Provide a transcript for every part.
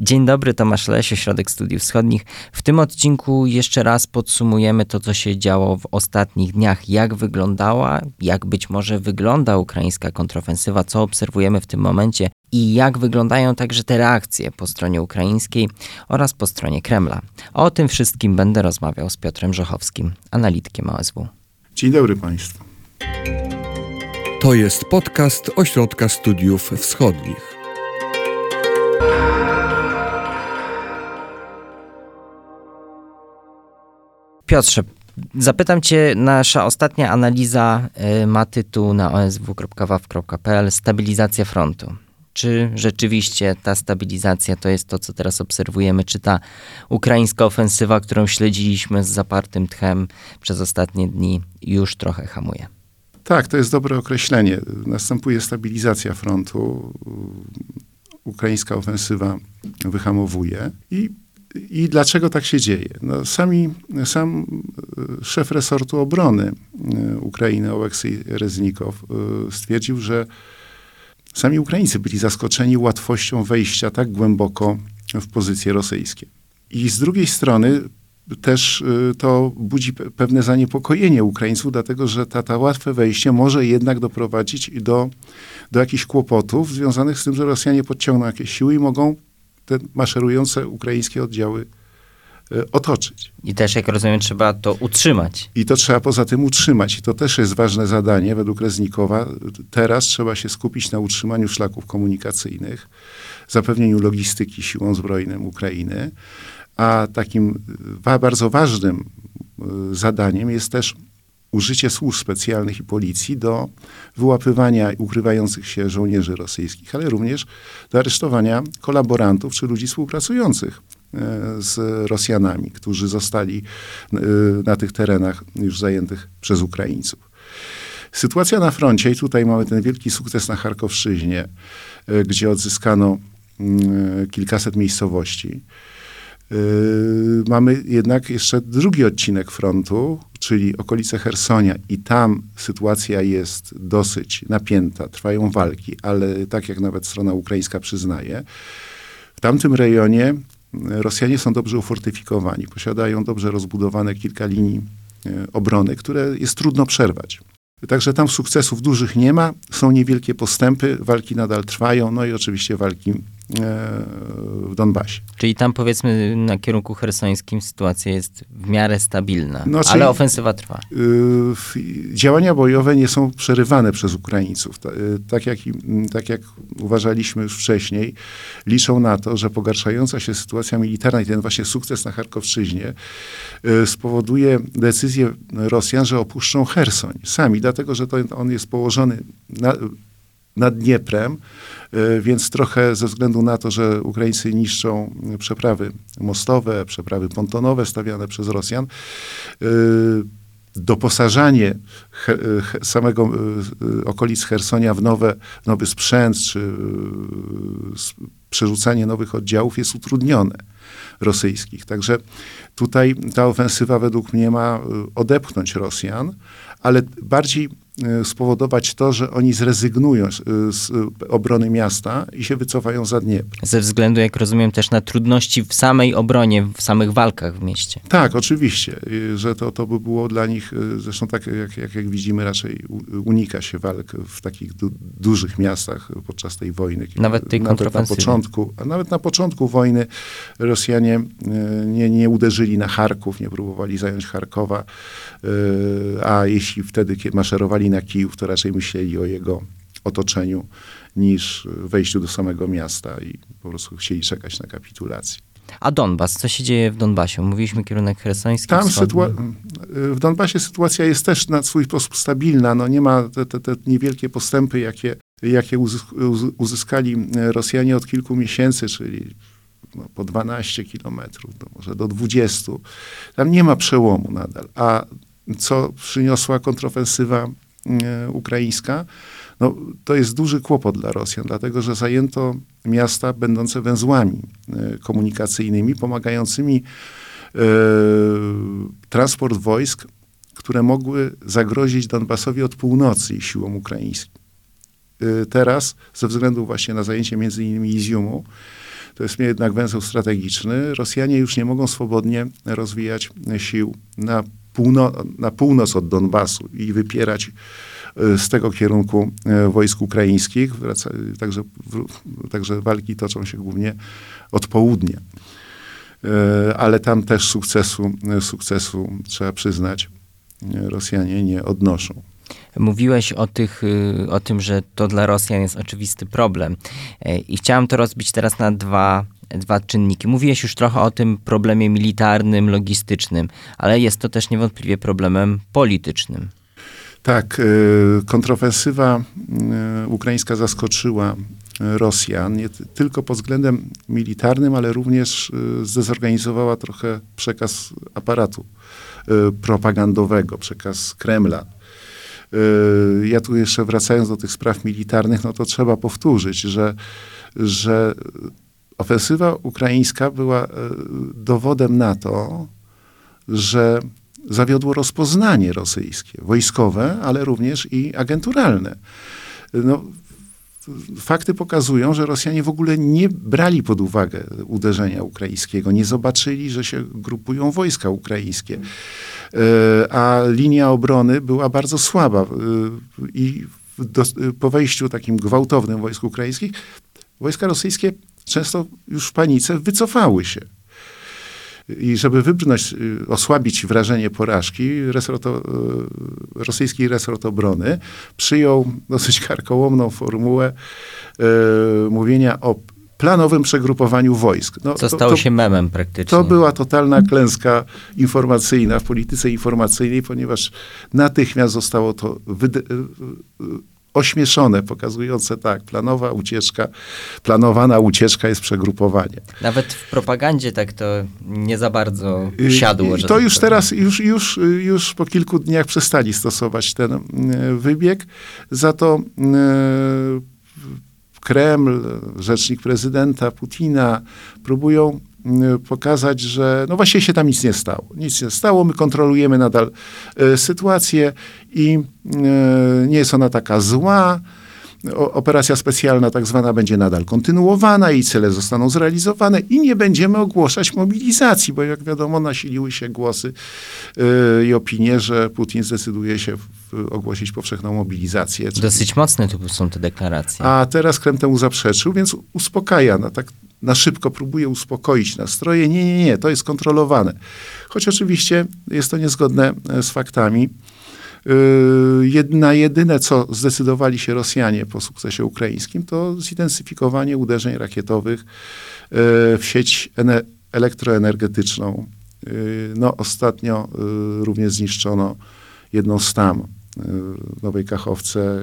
Dzień dobry, Tomasz Lesie, Środek Studiów Wschodnich. W tym odcinku jeszcze raz podsumujemy to, co się działo w ostatnich dniach, jak wyglądała, jak być może wygląda ukraińska kontrofensywa, co obserwujemy w tym momencie i jak wyglądają także te reakcje po stronie ukraińskiej oraz po stronie Kremla. O tym wszystkim będę rozmawiał z Piotrem Żochowskim, analitykiem OSW. Dzień dobry Państwu. To jest podcast Ośrodka Studiów Wschodnich. Piotrze, zapytam Cię, nasza ostatnia analiza y, ma tytuł na osw.waw.pl Stabilizacja frontu. Czy rzeczywiście ta stabilizacja to jest to, co teraz obserwujemy? Czy ta ukraińska ofensywa, którą śledziliśmy z zapartym tchem przez ostatnie dni, już trochę hamuje? Tak, to jest dobre określenie. Następuje stabilizacja frontu. Ukraińska ofensywa wyhamowuje i i dlaczego tak się dzieje? No, sami, sam e, szef resortu obrony e, Ukrainy, Oleksiy Reznikow, e, stwierdził, że sami Ukraińcy byli zaskoczeni łatwością wejścia tak głęboko w pozycje rosyjskie. I z drugiej strony też to budzi pewne zaniepokojenie Ukraińców, dlatego że ta, ta łatwe wejście może jednak doprowadzić do, do jakichś kłopotów związanych z tym, że Rosjanie podciągną jakieś siły i mogą te maszerujące ukraińskie oddziały e, otoczyć. I też, jak rozumiem, trzeba to utrzymać. I to trzeba poza tym utrzymać. I to też jest ważne zadanie według Reznikowa. Teraz trzeba się skupić na utrzymaniu szlaków komunikacyjnych, zapewnieniu logistyki siłom zbrojnym Ukrainy. A takim bardzo ważnym e, zadaniem jest też użycie służb specjalnych i policji do wyłapywania ukrywających się żołnierzy rosyjskich, ale również do aresztowania kolaborantów czy ludzi współpracujących e, z Rosjanami, którzy zostali e, na tych terenach już zajętych przez Ukraińców. Sytuacja na froncie, i tutaj mamy ten wielki sukces na Charkowszczyźnie, e, gdzie odzyskano mm, kilkaset miejscowości. Mamy jednak jeszcze drugi odcinek frontu, czyli okolice Hersonia i tam sytuacja jest dosyć napięta, trwają walki, ale tak jak nawet strona ukraińska przyznaje, w tamtym rejonie Rosjanie są dobrze ufortyfikowani, posiadają dobrze rozbudowane kilka linii e, obrony, które jest trudno przerwać. Także tam sukcesów dużych nie ma, są niewielkie postępy, walki nadal trwają, no i oczywiście walki w Donbasie. Czyli tam powiedzmy na kierunku hersońskim sytuacja jest w miarę stabilna, no, ale ofensywa trwa. Y, działania bojowe nie są przerywane przez Ukraińców. Y, tak jak, tak jak uważaliśmy już wcześniej, liczą na to, że pogarszająca się sytuacja militarna i ten właśnie sukces na Charkowszczyźnie y, spowoduje decyzję Rosjan, że opuszczą Hersoń sami, dlatego że to on jest położony na, nad Dnieprem, e, więc trochę ze względu na to, że Ukraińcy niszczą przeprawy mostowe, przeprawy pontonowe stawiane przez Rosjan, e, doposażanie samego e, okolic Hersonia w nowe, nowy sprzęt, czy przerzucanie nowych oddziałów jest utrudnione rosyjskich. Także tutaj ta ofensywa według mnie ma odepchnąć Rosjan, ale bardziej spowodować to, że oni zrezygnują z obrony miasta i się wycofają za Dniepr. Ze względu, jak rozumiem, też na trudności w samej obronie, w samych walkach w mieście. Tak, oczywiście, że to, to by było dla nich, zresztą tak jak, jak, jak widzimy, raczej unika się walk w takich du dużych miastach podczas tej wojny. Nawet tej nawet na początku, a nawet na początku wojny Rosjanie nie, nie uderzyli na Charków, nie próbowali zająć Charkowa, a jeśli wtedy maszerowali na Kijów, to raczej myśleli o jego otoczeniu niż wejściu do samego miasta i po prostu chcieli czekać na kapitulację. A Donbas, co się dzieje w Donbasie? Mówiliśmy kierunek hersoński. Tam sytua- w Donbasie sytuacja jest też na swój sposób stabilna. No nie ma te, te, te niewielkie postępy, jakie, jakie uzyskali Rosjanie od kilku miesięcy, czyli no, po 12 kilometrów, no może do 20. Tam nie ma przełomu nadal. A co przyniosła kontrofensywa ukraińska, no, to jest duży kłopot dla Rosjan, dlatego że zajęto miasta będące węzłami e, komunikacyjnymi, pomagającymi e, transport wojsk, które mogły zagrozić Donbasowi od północy i siłom ukraińskim. E, teraz, ze względu właśnie na zajęcie między innymi Iziumu, to jest jednak węzeł strategiczny. Rosjanie już nie mogą swobodnie rozwijać sił na, półno- na północ od Donbasu i wypierać e, z tego kierunku e, wojsk ukraińskich. Wraca, także, także walki toczą się głównie od południa. E, Ale tam też sukcesu, sukcesu trzeba przyznać, Rosjanie nie odnoszą. Mówiłeś o, tych, y, o tym, że to dla Rosjan jest oczywisty problem. I chciałem to rozbić teraz na dwa, dwa czynniki. Mówiłeś już trochę o tym problemie militarnym, logistycznym, ale jest to też niewątpliwie problemem politycznym. Tak, e, kontrofensywa e, ukraińska zaskoczyła e, Rosjan nie ty- tylko pod względem militarnym, ale również zdezorganizowała trochę przekaz aparatu propagandowego, przekaz Kremla. Ja tu jeszcze wracając do tych spraw militarnych, no to trzeba powtórzyć, że, że ofensywa ukraińska była e, dowodem na to, że zawiodło rozpoznanie rosyjskie, wojskowe, ale również i agenturalne. No, fakty pokazują, że Rosjanie w ogóle nie brali pod uwagę uderzenia ukraińskiego, nie zobaczyli, że się grupują wojska ukraińskie, E, a linia obrony była bardzo słaba E, i do, po wejściu takim gwałtownym wojsk ukraińskich, wojska rosyjskie często już w panice wycofały się. I żeby wybrnąć, y, osłabić wrażenie porażki, resort, y, rosyjski resort obrony przyjął dosyć karkołomną formułę y, mówienia o planowym przegrupowaniu wojsk. No, Co to- stało to, się memem praktycznie. to była totalna klęska informacyjna w polityce informacyjnej, ponieważ natychmiast zostało to wyde- ośmieszone, pokazujące tak, planowa ucieczka, planowana ucieczka jest przegrupowanie. Nawet w propagandzie tak to nie za bardzo Y, siadło. I że to tak już powiem. teraz, już, już, już po kilku dniach przestali stosować ten y, wybieg. Za to y, Kreml, rzecznik prezydenta Putina próbują y, pokazać, że no właściwie się tam nic nie stało. Nic nie stało, my kontrolujemy nadal y, sytuację i y, nie jest ona taka zła. Operacja specjalna tak zwana będzie nadal kontynuowana i cele zostaną zrealizowane i nie będziemy ogłaszać mobilizacji, bo jak wiadomo nasiliły się głosy yy, i opinie, że Putin zdecyduje się ogłosić powszechną mobilizację. Dosyć mocne tu są te deklaracje. A teraz Krem temu zaprzeczył, więc uspokaja, na, tak na szybko próbuje uspokoić nastroje. Nie, nie, nie, to jest kontrolowane. Choć oczywiście jest to niezgodne e, z faktami. Yy, Jedna, jedyne, co zdecydowali się Rosjanie po sukcesie ukraińskim, to zintensyfikowanie uderzeń rakietowych yy, w sieć ene- elektroenergetyczną. Yy, No, ostatnio również zniszczono jedną z tam w Nowej Kachowce.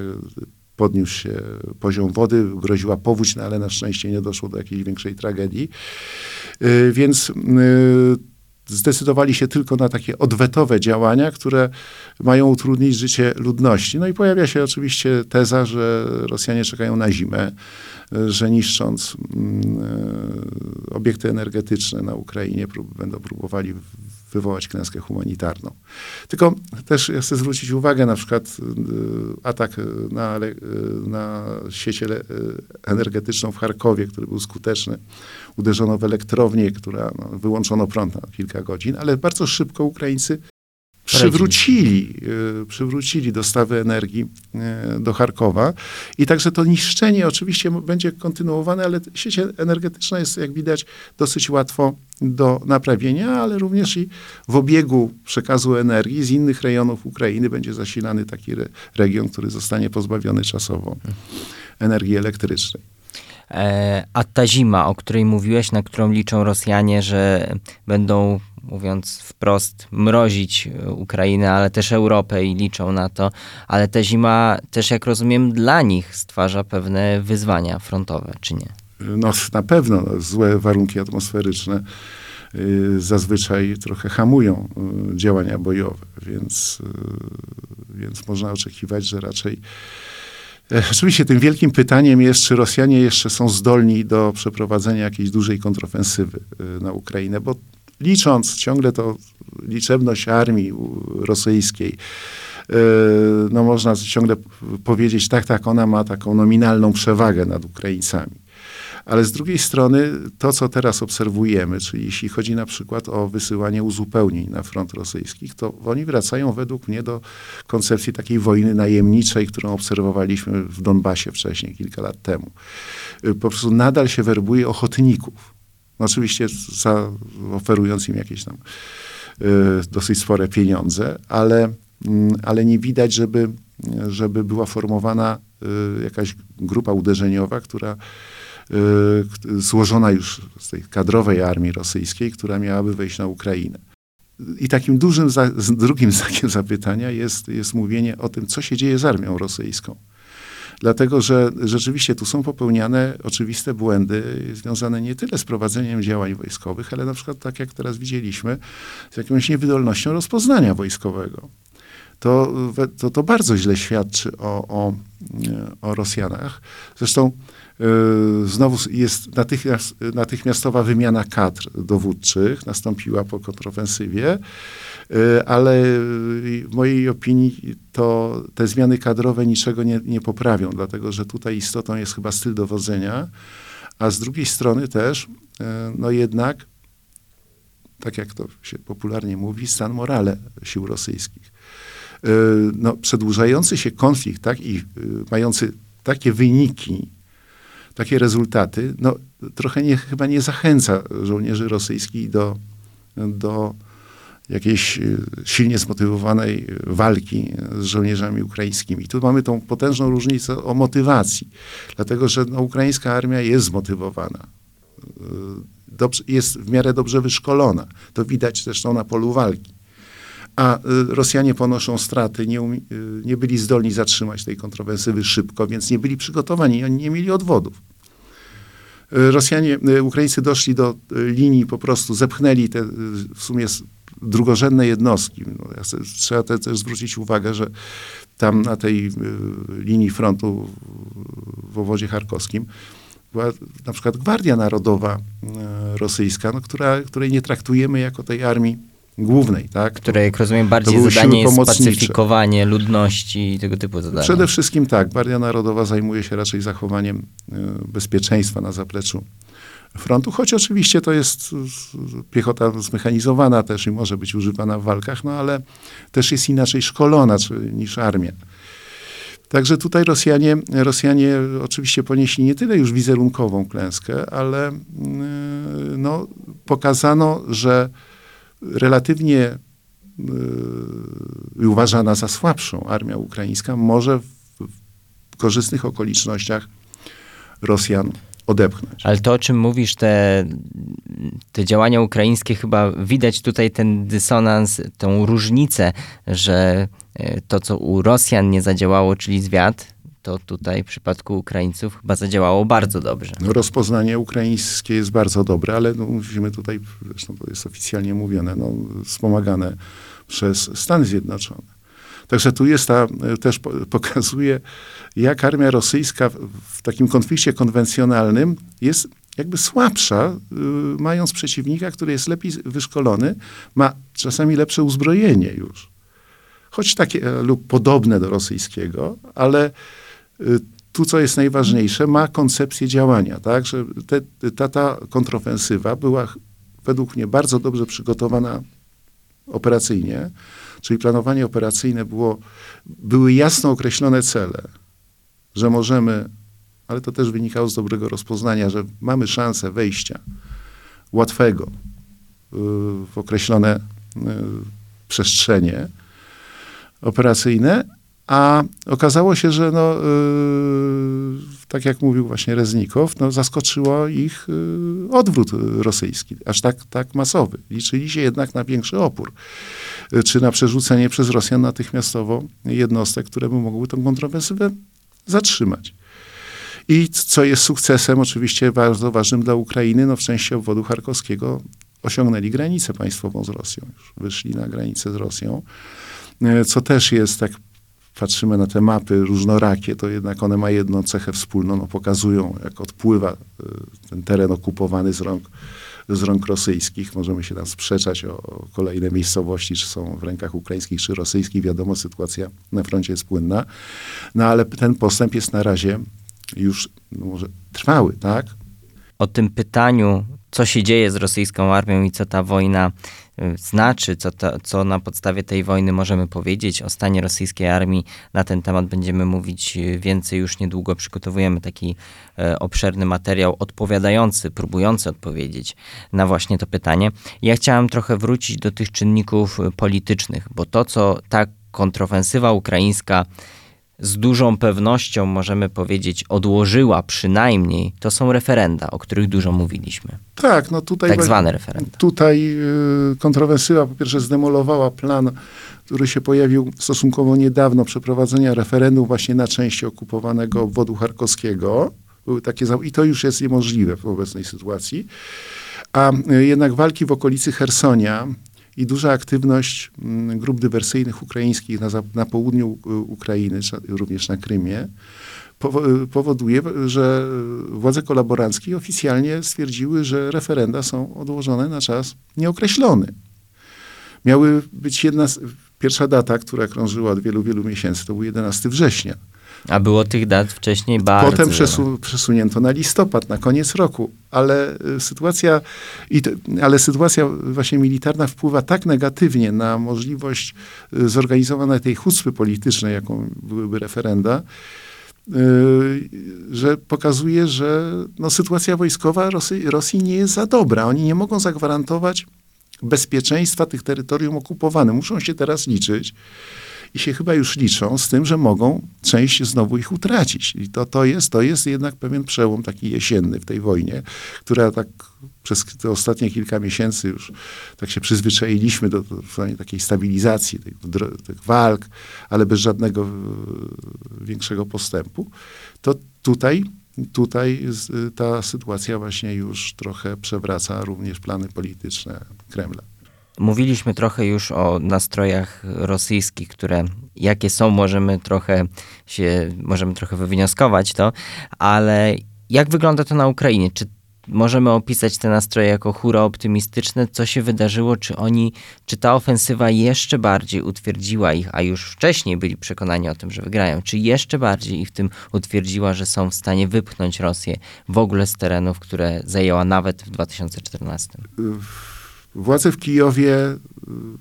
Podniósł się poziom wody, groziła powódź, no ale na szczęście nie doszło do jakiejś większej tragedii. Więc zdecydowali się tylko na takie odwetowe działania, które mają utrudnić życie ludności. No i pojawia się oczywiście teza, że Rosjanie czekają na zimę, że niszcząc mm, y, obiekty energetyczne na Ukrainie prób, będą próbowali wywołać klęskę humanitarną. Tylko też ja chcę zwrócić uwagę na przykład y, atak na, na sieć energetyczną w Charkowie, który był skuteczny. Uderzono w elektrownię, która no, wyłączono prąd na kilka godzin, ale bardzo szybko Ukraińcy przywrócili, y, przywrócili dostawy energii y, do Charkowa. I także to niszczenie oczywiście będzie kontynuowane, ale sieć energetyczna jest, jak widać, dosyć łatwo do naprawienia, ale również i w obiegu przekazu energii z innych rejonów Ukrainy będzie zasilany taki re- region, który zostanie pozbawiony czasowo energii elektrycznej. E, A ta zima, o której mówiłeś, na którą liczą Rosjanie, że będą, mówiąc wprost, mrozić e, Ukrainę, ale też Europę i liczą na to, ale ta zima też, jak rozumiem, dla nich stwarza pewne wyzwania frontowe, czy nie? No na pewno no, złe warunki atmosferyczne y, zazwyczaj trochę hamują y, działania bojowe, więc, y, więc można oczekiwać, że raczej E, Oczywiście tym wielkim pytaniem jest, czy Rosjanie jeszcze są zdolni do przeprowadzenia jakiejś dużej kontrofensywy na Ukrainę, bo licząc ciągle to liczebność armii rosyjskiej, y, no można ciągle powiedzieć, tak, tak, ona ma taką nominalną przewagę nad Ukraińcami. Ale z drugiej strony to, co teraz obserwujemy, czyli jeśli chodzi na przykład o wysyłanie uzupełnień na front rosyjskich, to oni wracają według mnie do koncepcji takiej wojny najemniczej, którą obserwowaliśmy w Donbasie wcześniej, kilka lat temu. Y, Po prostu nadal się werbuje ochotników. No oczywiście za, oferując im jakieś tam y, dosyć spore pieniądze, ale, mm, ale nie widać, żeby, żeby była formowana y, jakaś grupa uderzeniowa, która y, k- złożona już z tej kadrowej armii rosyjskiej, która miałaby wejść na Ukrainę. I takim dużym, za, drugim znakiem zapytania jest, jest mówienie o tym, co się dzieje z armią rosyjską. Dlatego, że rzeczywiście tu są popełniane oczywiste błędy związane nie tyle z prowadzeniem działań wojskowych, ale na przykład, tak jak teraz widzieliśmy, z jakąś niewydolnością rozpoznania wojskowego. To, to, to bardzo źle świadczy o, o, o Rosjanach. Zresztą e, znowu jest natychmiast, natychmiastowa wymiana kadr dowódczych, nastąpiła po kontrofensywie, ale w mojej opinii to te zmiany kadrowe niczego nie, nie poprawią, dlatego że tutaj istotą jest chyba styl dowodzenia, a z drugiej strony też, e, no jednak, tak jak to się popularnie mówi, stan morale sił rosyjskich. No, przedłużający się konflikt, tak, i y, mający takie wyniki, takie rezultaty, no, trochę nie, chyba nie zachęca żołnierzy rosyjskich do, do jakiejś y, silnie zmotywowanej walki z żołnierzami ukraińskimi. Tu mamy tą potężną różnicę o motywacji, dlatego że no, ukraińska armia jest zmotywowana. Y, Dobrze, jest w miarę dobrze wyszkolona. To widać zresztą na polu walki. A y, Rosjanie ponoszą straty, nie, nie byli zdolni zatrzymać tej kontrowersywy szybko, więc nie byli przygotowani, oni nie mieli odwodów. Rosjanie, Ukraińcy doszli do linii, po prostu zepchnęli te w sumie drugorzędne jednostki. No, ja chcę, trzeba te, też zwrócić uwagę, że tam na tej y, linii frontu w- owodzie charkowskim była na przykład Gwardia Narodowa y, rosyjska, no, która, której nie traktujemy jako tej armii głównej, tak? Które, jak rozumiem, bardziej zadanie jest pomocnicze. pacyfikowanie ludności i tego typu zadania. Przede wszystkim tak, Gwardia Narodowa zajmuje się raczej zachowaniem y, bezpieczeństwa na zapleczu frontu, choć oczywiście to jest y, piechota zmechanizowana też i może być używana w walkach, no ale też jest inaczej szkolona niż armia. Także tutaj Rosjanie, Rosjanie oczywiście ponieśli nie tyle już wizerunkową klęskę, ale y, no, pokazano, że relatywnie y, uważana za słabszą armia ukraińska może w, w korzystnych okolicznościach Rosjan odepchnąć. Ale to, o czym mówisz, te, te działania ukraińskie, chyba widać tutaj ten dysonans, tą różnicę, że e, to, co u Rosjan nie zadziałało, czyli zwiat, to tutaj w przypadku Ukraińców chyba zadziałało bardzo dobrze. No, rozpoznanie ukraińskie jest bardzo dobre, ale no, musimy tutaj, zresztą to jest oficjalnie mówione, no, wspomagane przez Stany Zjednoczone. Także tu jest ta, e, też po, pokazuje, jak armia rosyjska w, takim konflikcie konwencjonalnym jest jakby słabsza, y, mając przeciwnika, który jest lepiej wyszkolony, ma czasami lepsze uzbrojenie już. Choć takie e, lub podobne do rosyjskiego, ale tu, co jest najważniejsze, ma koncepcję działania, tak, że te, ta, ta kontrofensywa była według mnie bardzo dobrze przygotowana operacyjnie, czyli planowanie operacyjne było, były jasno określone cele, że możemy, ale to też wynikało z dobrego rozpoznania, że mamy szansę wejścia łatwego y, w określone y, przestrzenie operacyjne, a okazało się, że no, y, tak jak mówił właśnie Reznikow, no, zaskoczyło ich y, odwrót rosyjski, aż tak, tak masowy. Liczyli się jednak na większy opór, y, czy na przerzucenie przez Rosjan natychmiastowo jednostek, które by mogły tę kontrofensywę zatrzymać. I co jest sukcesem, oczywiście bardzo ważnym dla Ukrainy, no w części obwodu charkowskiego osiągnęli granicę państwową z Rosją, już wyszli na granicę z Rosją, co też jest, tak patrzymy na te mapy różnorakie, to jednak one mają jedną cechę wspólną, no pokazują, jak odpływa e, ten teren okupowany z rąk, z rąk rosyjskich. Możemy się tam sprzeczać o, o kolejne miejscowości, czy są w rękach ukraińskich, czy rosyjskich. Wiadomo, sytuacja na froncie jest płynna. No ale ten postęp jest na razie już no może trwały, tak? o tym pytaniu, co się dzieje z rosyjską armią i co ta wojna y, znaczy, co, to, co na podstawie tej wojny możemy powiedzieć o stanie rosyjskiej armii. Na ten temat będziemy mówić y, więcej już niedługo. Przygotowujemy taki e, obszerny materiał odpowiadający, próbujący odpowiedzieć na właśnie to pytanie. Ja chciałem trochę wrócić do tych czynników y, politycznych, bo to, co ta kontrofensywa ukraińska z dużą pewnością możemy powiedzieć odłożyła przynajmniej, to są referenda, o których dużo mówiliśmy. Tak, no tutaj... Tak zwane referenda. Tutaj y, kontrowersywa po pierwsze zdemolowała plan, który się pojawił stosunkowo niedawno, przeprowadzenia referendum właśnie na części okupowanego obwodu charkowskiego. Były takie, I to już jest niemożliwe w obecnej sytuacji. A y, jednak walki w okolicy Hersonia, i duża aktywność mm, grup dywersyjnych ukraińskich na, na południu Ukrainy, również na Krymie, powoduje, że władze kolaboranckie oficjalnie stwierdziły, że referenda są odłożone na czas nieokreślony. Miały być jedna, pierwsza data, która krążyła od wielu, wielu miesięcy, to był 11 września. A było tych dat wcześniej bardzo. Potem przesu, przesunięto na listopad, na koniec roku, ale y, sytuacja, ale sytuacja właśnie militarna wpływa tak negatywnie na możliwość y, zorganizowania tej chucpy politycznej, jaką byłyby referenda, y, że pokazuje, że no, sytuacja wojskowa Rosji, Rosji nie jest za dobra. Oni nie mogą zagwarantować bezpieczeństwa tych terytorium okupowanych. Muszą się teraz liczyć i się chyba już liczą z tym, że mogą część znowu ich utracić. I to, to, jest, to jest jednak pewien przełom taki jesienny w tej wojnie, która tak przez te ostatnie kilka miesięcy już tak się przyzwyczailiśmy do, do, takiej stabilizacji tych, tych, walk, ale bez żadnego e, większego postępu, to tutaj tutaj ta sytuacja właśnie już trochę przewraca również plany polityczne Kremla. Mówiliśmy trochę już o nastrojach rosyjskich, które jakie są, możemy trochę się, możemy trochę wywnioskować to, ale jak wygląda to na Ukrainie? Czy możemy opisać te nastroje jako hura optymistyczne? Co się wydarzyło? Czy oni, czy ta ofensywa jeszcze bardziej utwierdziła ich, a już wcześniej byli przekonani o tym, że wygrają, czy jeszcze bardziej ich w tym utwierdziła, że są w stanie wypchnąć Rosję w ogóle z terenów, które zajęła nawet w 2014? Władze w Kijowie y,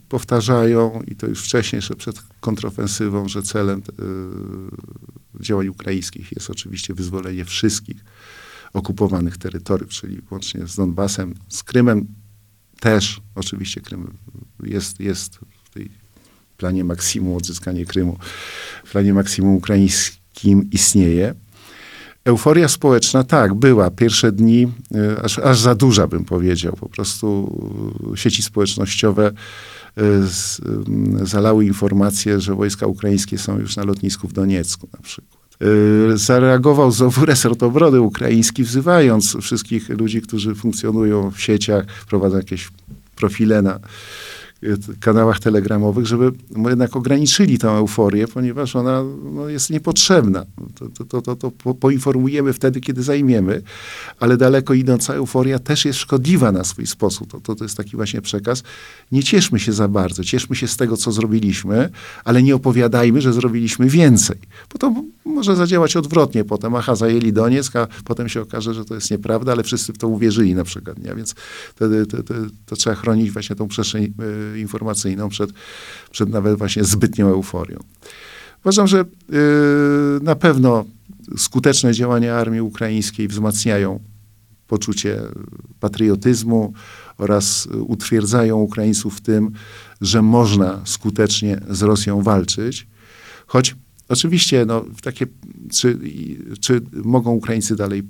powtarzają, i to już wcześniej, jeszcze przed kontrofensywą, że celem y, działań ukraińskich jest oczywiście wyzwolenie wszystkich okupowanych terytoriów, czyli łącznie z Donbasem, z Krymem też, oczywiście Krym jest, jest w tej planie maksimum, odzyskanie Krymu, w planie maksimum ukraińskim istnieje. Euforia społeczna, tak, była. Pierwsze dni, y, aż, aż za duża bym powiedział. Po prostu y, sieci społecznościowe y, z, zalały informacje, że wojska ukraińskie są już na lotnisku w Doniecku na przykład. Zareagował znowu resort obrony ukraiński, wzywając wszystkich ludzi, którzy funkcjonują w sieciach, prowadzą jakieś profile na, kanałach telegramowych, żeby jednak ograniczyli tę euforię, ponieważ ona no, jest niepotrzebna. To, to, to, to, poinformujemy wtedy, kiedy zajmiemy, ale daleko idąca euforia też jest szkodliwa na swój sposób. To, to, to jest taki właśnie przekaz. Nie cieszmy się za bardzo, cieszmy się z tego, co zrobiliśmy, ale nie opowiadajmy, że zrobiliśmy więcej, bo to może zadziałać odwrotnie potem. Aha, zajęli Donieck, a potem się okaże, że to jest nieprawda, ale wszyscy w to uwierzyli na przykład. Nie? Więc wtedy to, to, to, trzeba chronić właśnie tą przestrzeń y, informacyjną przed, przed nawet właśnie zbytnią euforią. Uważam, że y, na pewno skuteczne działania armii ukraińskiej wzmacniają poczucie patriotyzmu oraz utwierdzają Ukraińców w tym, że można skutecznie z Rosją walczyć, choć Oczywiście, no, takie, czy, czy mogą Ukraińcy dalej e,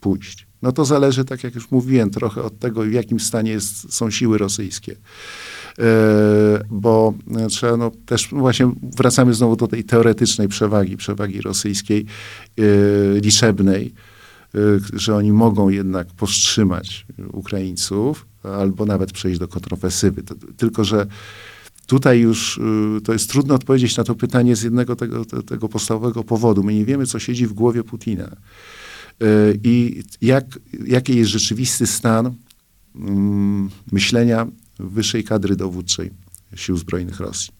pójść? No to zależy, tak jak już mówiłem, trochę od tego, w jakim stanie jest, są siły rosyjskie. E, bo trzeba, no, też właśnie wracamy znowu do tej teoretycznej przewagi, przewagi rosyjskiej, e, liczebnej, że oni mogą jednak powstrzymać Ukraińców albo nawet przejść do kontrofensywy. Tylko, że Tutaj już to jest trudno odpowiedzieć na to pytanie z jednego tego, tego podstawowego powodu. My nie wiemy, co siedzi w głowie Putina i jak, jaki jest rzeczywisty stan mm, myślenia wyższej kadry dowódczej Sił Zbrojnych Rosji.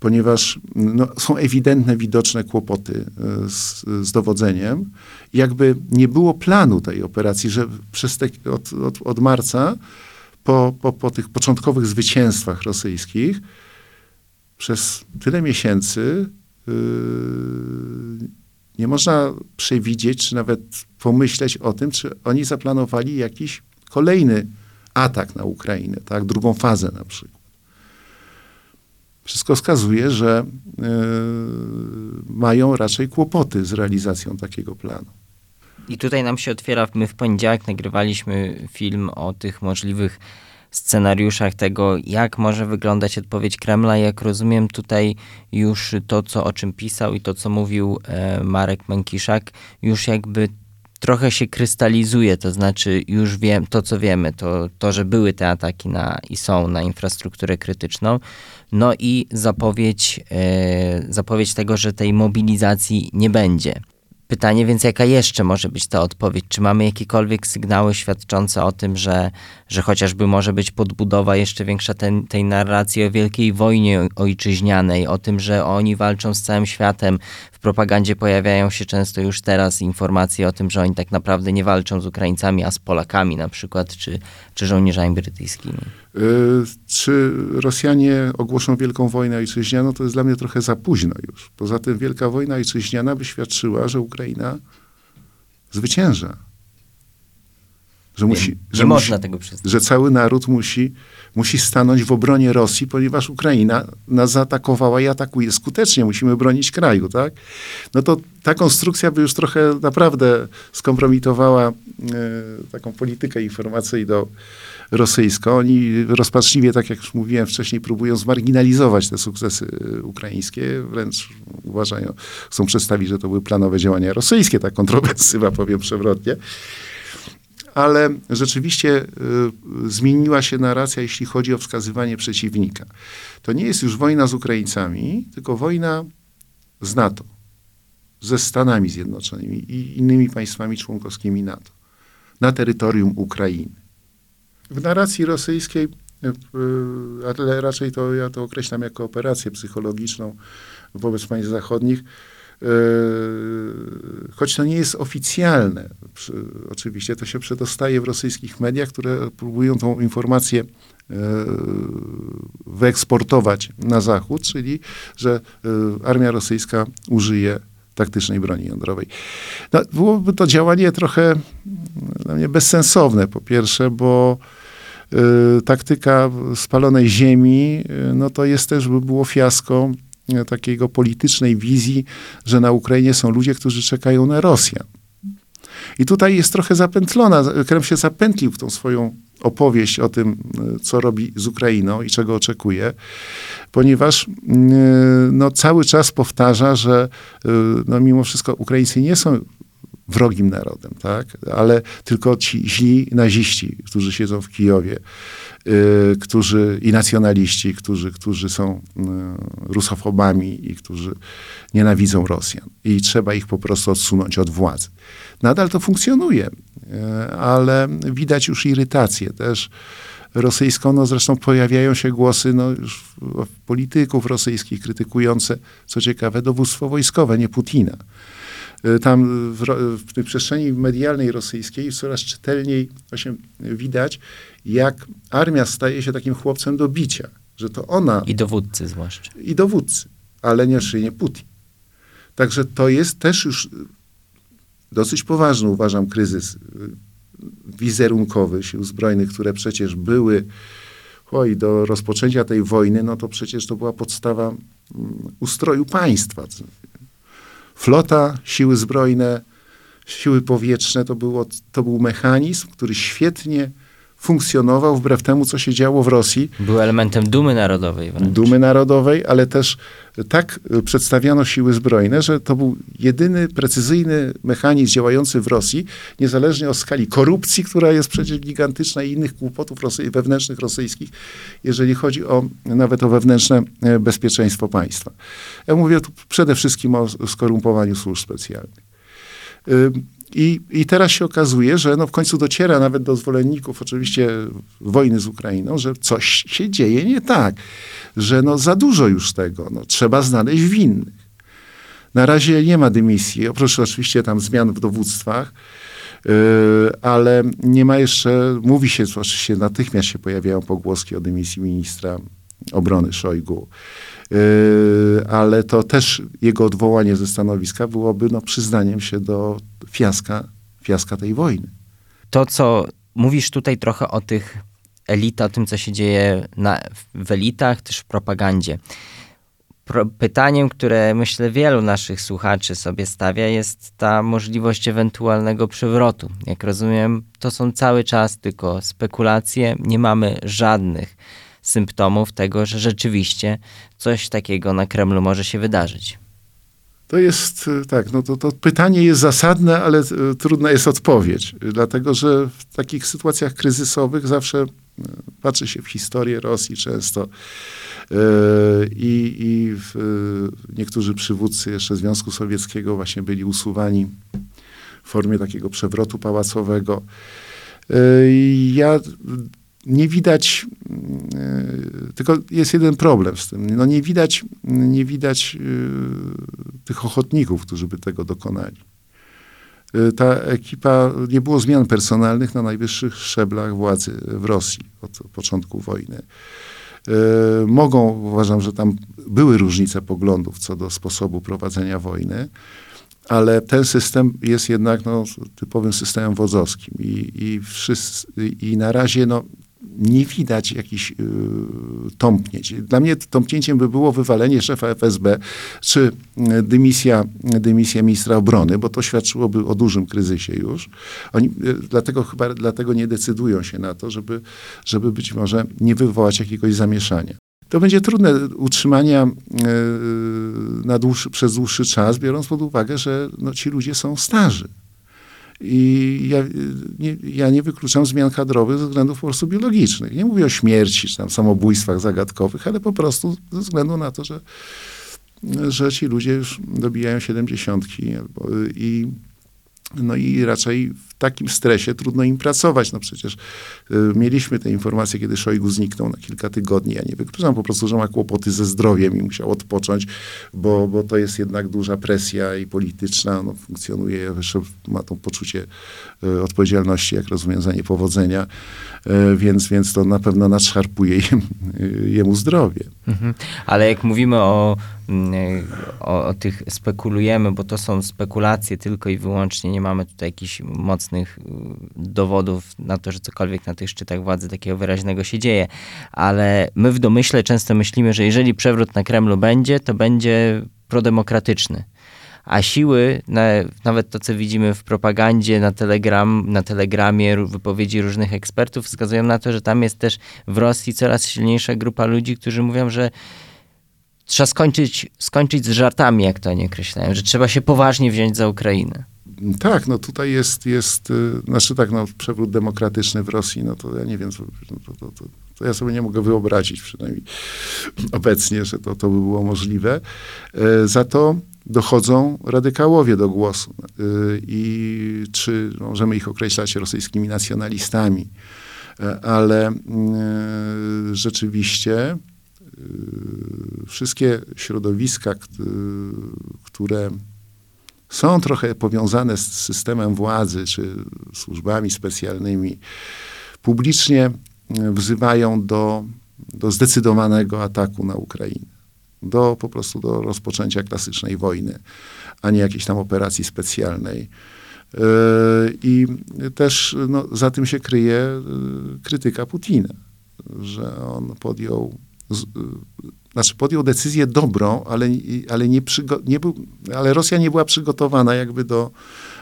ponieważ no, są ewidentne, widoczne kłopoty e, z, z dowodzeniem. Jakby nie było planu tej operacji, że przez te, od, od, od marca po, po, po tych początkowych zwycięstwach rosyjskich przez tyle miesięcy yy, nie można przewidzieć, czy nawet pomyśleć o tym, czy oni zaplanowali jakiś kolejny atak na Ukrainę, tak? drugą fazę na przykład. Wszystko wskazuje, że yy, mają raczej kłopoty z realizacją takiego planu. I tutaj nam się otwiera, my w poniedziałek nagrywaliśmy film o tych możliwych scenariuszach tego, jak może wyglądać odpowiedź Kremla. Jak rozumiem tutaj już to, co o czym pisał i to, co mówił e, Marek Mękiszak, już jakby trochę się krystalizuje, to znaczy już wiem, to co wiemy, to, to że były te ataki na, i są na infrastrukturę krytyczną, no i zapowiedź, e, zapowiedź tego, że tej mobilizacji nie będzie. Pytanie więc, jaka jeszcze może być ta odpowiedź? Czy mamy jakiekolwiek sygnały świadczące o tym, że, że chociażby może być podbudowa jeszcze większa ten, tej narracji o wielkiej wojnie ojczyźnianej, o tym, że oni walczą z całym światem. W propagandzie pojawiają się często już teraz informacje o tym, że oni tak naprawdę nie walczą z Ukraińcami, a z Polakami na przykład, czy, czy żołnierzami brytyjskimi. Yy, czy Rosjanie ogłoszą wielką wojnę ojczyźnianą, to jest dla mnie trochę za późno już. Poza tym wielka wojna ojczyźniana by świadczyła, że Ukraina zwycięża. Że, musi, nie że, można musi, tego przyznać. że cały naród musi, musi stanąć w obronie Rosji, ponieważ Ukraina nas zaatakowała i atakuje skutecznie. Musimy bronić kraju, tak? No to ta konstrukcja by już trochę naprawdę skompromitowała e, taką politykę informacyjną rosyjską. Oni rozpaczliwie, tak jak już mówiłem wcześniej, próbują zmarginalizować te sukcesy e, ukraińskie. Wręcz uważają, chcą przedstawić, że to były planowe działania rosyjskie, ta kontrowersywa, powiem przewrotnie. Ale rzeczywiście y, zmieniła się narracja, jeśli chodzi o wskazywanie przeciwnika. To nie jest już wojna z Ukraińcami, tylko wojna z NATO, ze Stanami Zjednoczonymi i innymi państwami członkowskimi NATO na terytorium Ukrainy. W narracji rosyjskiej, y, ale raczej to ja to określam jako operację psychologiczną wobec państw zachodnich, y, choć to nie jest oficjalne, oczywiście to się przedostaje w rosyjskich mediach, które próbują tą informację wyeksportować na zachód, czyli że armia rosyjska użyje taktycznej broni jądrowej. No, byłoby to działanie trochę dla mnie bezsensowne, po pierwsze, bo taktyka spalonej ziemi, y, no to jest też, by było fiasko y, takiego politycznej wizji, że na Ukrainie są ludzie, którzy czekają na Rosjan. I tutaj jest trochę zapętlona, Krem się zapętlił w tą swoją opowieść o tym, co robi z Ukrainą i czego oczekuje, ponieważ no, cały czas powtarza, że no, mimo wszystko Ukraińcy nie są wrogim narodem, tak? ale tylko ci źli naziści, którzy siedzą w Kijowie, yy, którzy, i nacjonaliści, którzy, którzy są yy, rusofobami i którzy nienawidzą Rosjan. I trzeba ich po prostu odsunąć od władzy. Nadal to funkcjonuje, yy, ale widać już irytację też rosyjską. No zresztą pojawiają się głosy no, już polityków rosyjskich krytykujące, co ciekawe, dowództwo wojskowe, nie Putina. Y, tam w, w tej przestrzeni medialnej rosyjskiej coraz czytelniej właśnie widać, jak armia staje się takim chłopcem do bicia, że to ona... I dowódcy zwłaszcza. I dowódcy, ale nie nie Putin. Także to jest też już dosyć poważny, uważam, kryzys y, wizerunkowy sił zbrojnych, które przecież były oj, do rozpoczęcia tej wojny, no to przecież to była podstawa mm, ustroju państwa flota, siły zbrojne, siły powietrzne to, było, to był mechanizm, który świetnie funkcjonował wbrew temu, co się działo w Rosji. Był elementem dumy narodowej. Wręcz. Dumy narodowej, ale też tak przedstawiano siły zbrojne, że to był jedyny precyzyjny mechanizm działający w Rosji, niezależnie od skali korupcji, która jest przecież gigantyczna i innych kłopotów rosy- wewnętrznych rosyjskich, jeżeli chodzi o nawet o wewnętrzne e, bezpieczeństwo państwa. Ja mówię tu przede wszystkim o skorumpowaniu służb specjalnych. I, I teraz się okazuje, że no w końcu dociera nawet do zwolenników oczywiście wojny z Ukrainą, że coś się dzieje nie tak, że no za dużo już tego, no trzeba znaleźć winnych. Na razie nie ma dymisji, oprócz oczywiście tam zmian w dowództwach, yy, ale nie ma jeszcze, mówi się, oczywiście natychmiast się pojawiają pogłoski o dymisji ministra obrony Szojgu. Yy, ale to też jego odwołanie ze stanowiska byłoby no, przyznaniem się do fiaska, fiaska tej wojny. To, co mówisz tutaj trochę o tych elitach, o tym, co się dzieje na, w elitach, też w propagandzie. Pro, pytaniem, które myślę wielu naszych słuchaczy sobie stawia, jest ta możliwość ewentualnego przewrotu. Jak rozumiem, to są cały czas tylko spekulacje, nie mamy żadnych symptomów tego, że rzeczywiście coś takiego na Kremlu może się wydarzyć. To jest tak, no to, to pytanie jest zasadne, ale y, trudna jest odpowiedź, dlatego że w takich sytuacjach kryzysowych zawsze y, patrzy się w historię Rosji często i, i w, niektórzy przywódcy jeszcze Związku Sowieckiego właśnie byli usuwani w formie takiego przewrotu pałacowego. Ja nie widać, e, tylko jest jeden problem z tym. No nie widać, nie widać e, tych ochotników, którzy by tego dokonali. E, ta ekipa, nie było zmian personalnych na najwyższych szczeblach władzy w Rosji od początku wojny. Mogą, uważam, że tam były różnice poglądów co do sposobu prowadzenia wojny, ale ten system jest jednak no, typowym systemem wodzowskim i, i, wszyscy, i na razie no, nie widać jakichś y, tąpnięć. Dla mnie tąpnięciem by było wywalenie szefa FSB, czy y, dymisja, dymisja ministra obrony, bo to świadczyłoby o dużym kryzysie już. Oni y, dlatego chyba dlatego nie decydują się na to, żeby, żeby być może nie wywołać jakiegoś zamieszania. To będzie trudne utrzymania y, na dłuższy, przez dłuższy czas, biorąc pod uwagę, że no, ci ludzie są starzy. I ja nie, ja nie wykluczam zmian kadrowych ze względów po prostu biologicznych. Nie mówię o śmierci czy tam samobójstwach zagadkowych, ale po prostu ze względu na to, że, że ci ludzie już dobijają siedemdziesiątki i no i raczej takim stresie trudno im pracować. No przecież y, mieliśmy te informacje, kiedy Szojgu zniknął na kilka tygodni. Ja nie wykluczam po prostu, że ma kłopoty ze zdrowiem i musiał odpocząć, bo, bo to jest jednak duża presja i polityczna. No, funkcjonuje, ma to poczucie y, odpowiedzialności, jak rozumiem, za niepowodzenia, y, więc, więc to na pewno nadszarpuje jem, y, jemu zdrowie. Mhm. Ale jak mówimy o, mm, o, o tych spekulujemy, bo to są spekulacje tylko i wyłącznie, nie mamy tutaj jakichś mocnych y, dowodów na to, że cokolwiek na tych szczytach władzy takiego wyraźnego się dzieje. Ale my w domyśle często myślimy, że jeżeli przewrót na Kremlu będzie, to będzie prodemokratyczny. A siły, nawet to, co widzimy w propagandzie, na, telegram, na telegramie, wypowiedzi różnych ekspertów, wskazują na to, że tam jest też w Rosji coraz silniejsza grupa ludzi, którzy mówią, że trzeba skończyć, skończyć z żartami, jak to oni określają, że trzeba się poważnie wziąć za Ukrainę. Tak, no tutaj jest, jest y, znaczy tak, no przewrót demokratyczny w Rosji, no to ja nie wiem, no to, to, to, to ja sobie nie mogę wyobrazić przynajmniej obecnie, że to, to by było możliwe. E, za to dochodzą radykałowie do głosu. E, I czy możemy ich określać rosyjskimi nacjonalistami, e, ale rzeczywiście wszystkie środowiska, które są trochę powiązane z systemem władzy czy służbami specjalnymi, publicznie wzywają do, do zdecydowanego ataku na Ukrainę. Do po prostu do rozpoczęcia klasycznej wojny, a nie jakiejś tam operacji specjalnej. Yy, I też no, za tym się kryje yy, krytyka Putina, że on podjął znaczy podjął decyzję dobrą, ale, ale, nie, nie był, ale Rosja nie była przygotowana jakby do,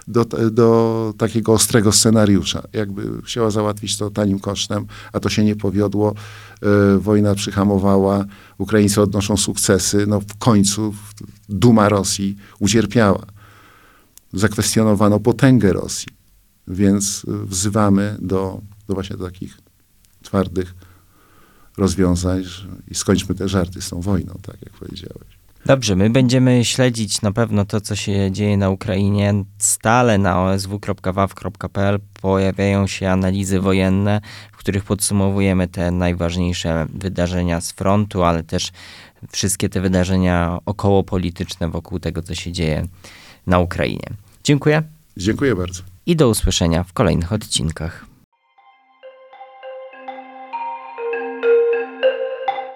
do, do takiego ostrego scenariusza. Jakby chciała załatwić to tanim kosztem, a to się nie powiodło. E, wojna przyhamowała, Ukraińcy odnoszą sukcesy. No w końcu duma Rosji ucierpiała. Zakwestionowano potęgę Rosji. Więc wzywamy do, do właśnie takich twardych rozwiązań i skończmy te żarty z tą wojną, tak jak powiedziałeś. Dobrze, my będziemy śledzić na pewno to, co się dzieje na Ukrainie. Stale na osw.waw.pl pojawiają się analizy wojenne, w których podsumowujemy te najważniejsze wydarzenia z frontu, ale też wszystkie te wydarzenia okołopolityczne wokół tego, co się dzieje na Ukrainie. Dziękuję Dziękuję bardzo. i do usłyszenia w kolejnych odcinkach.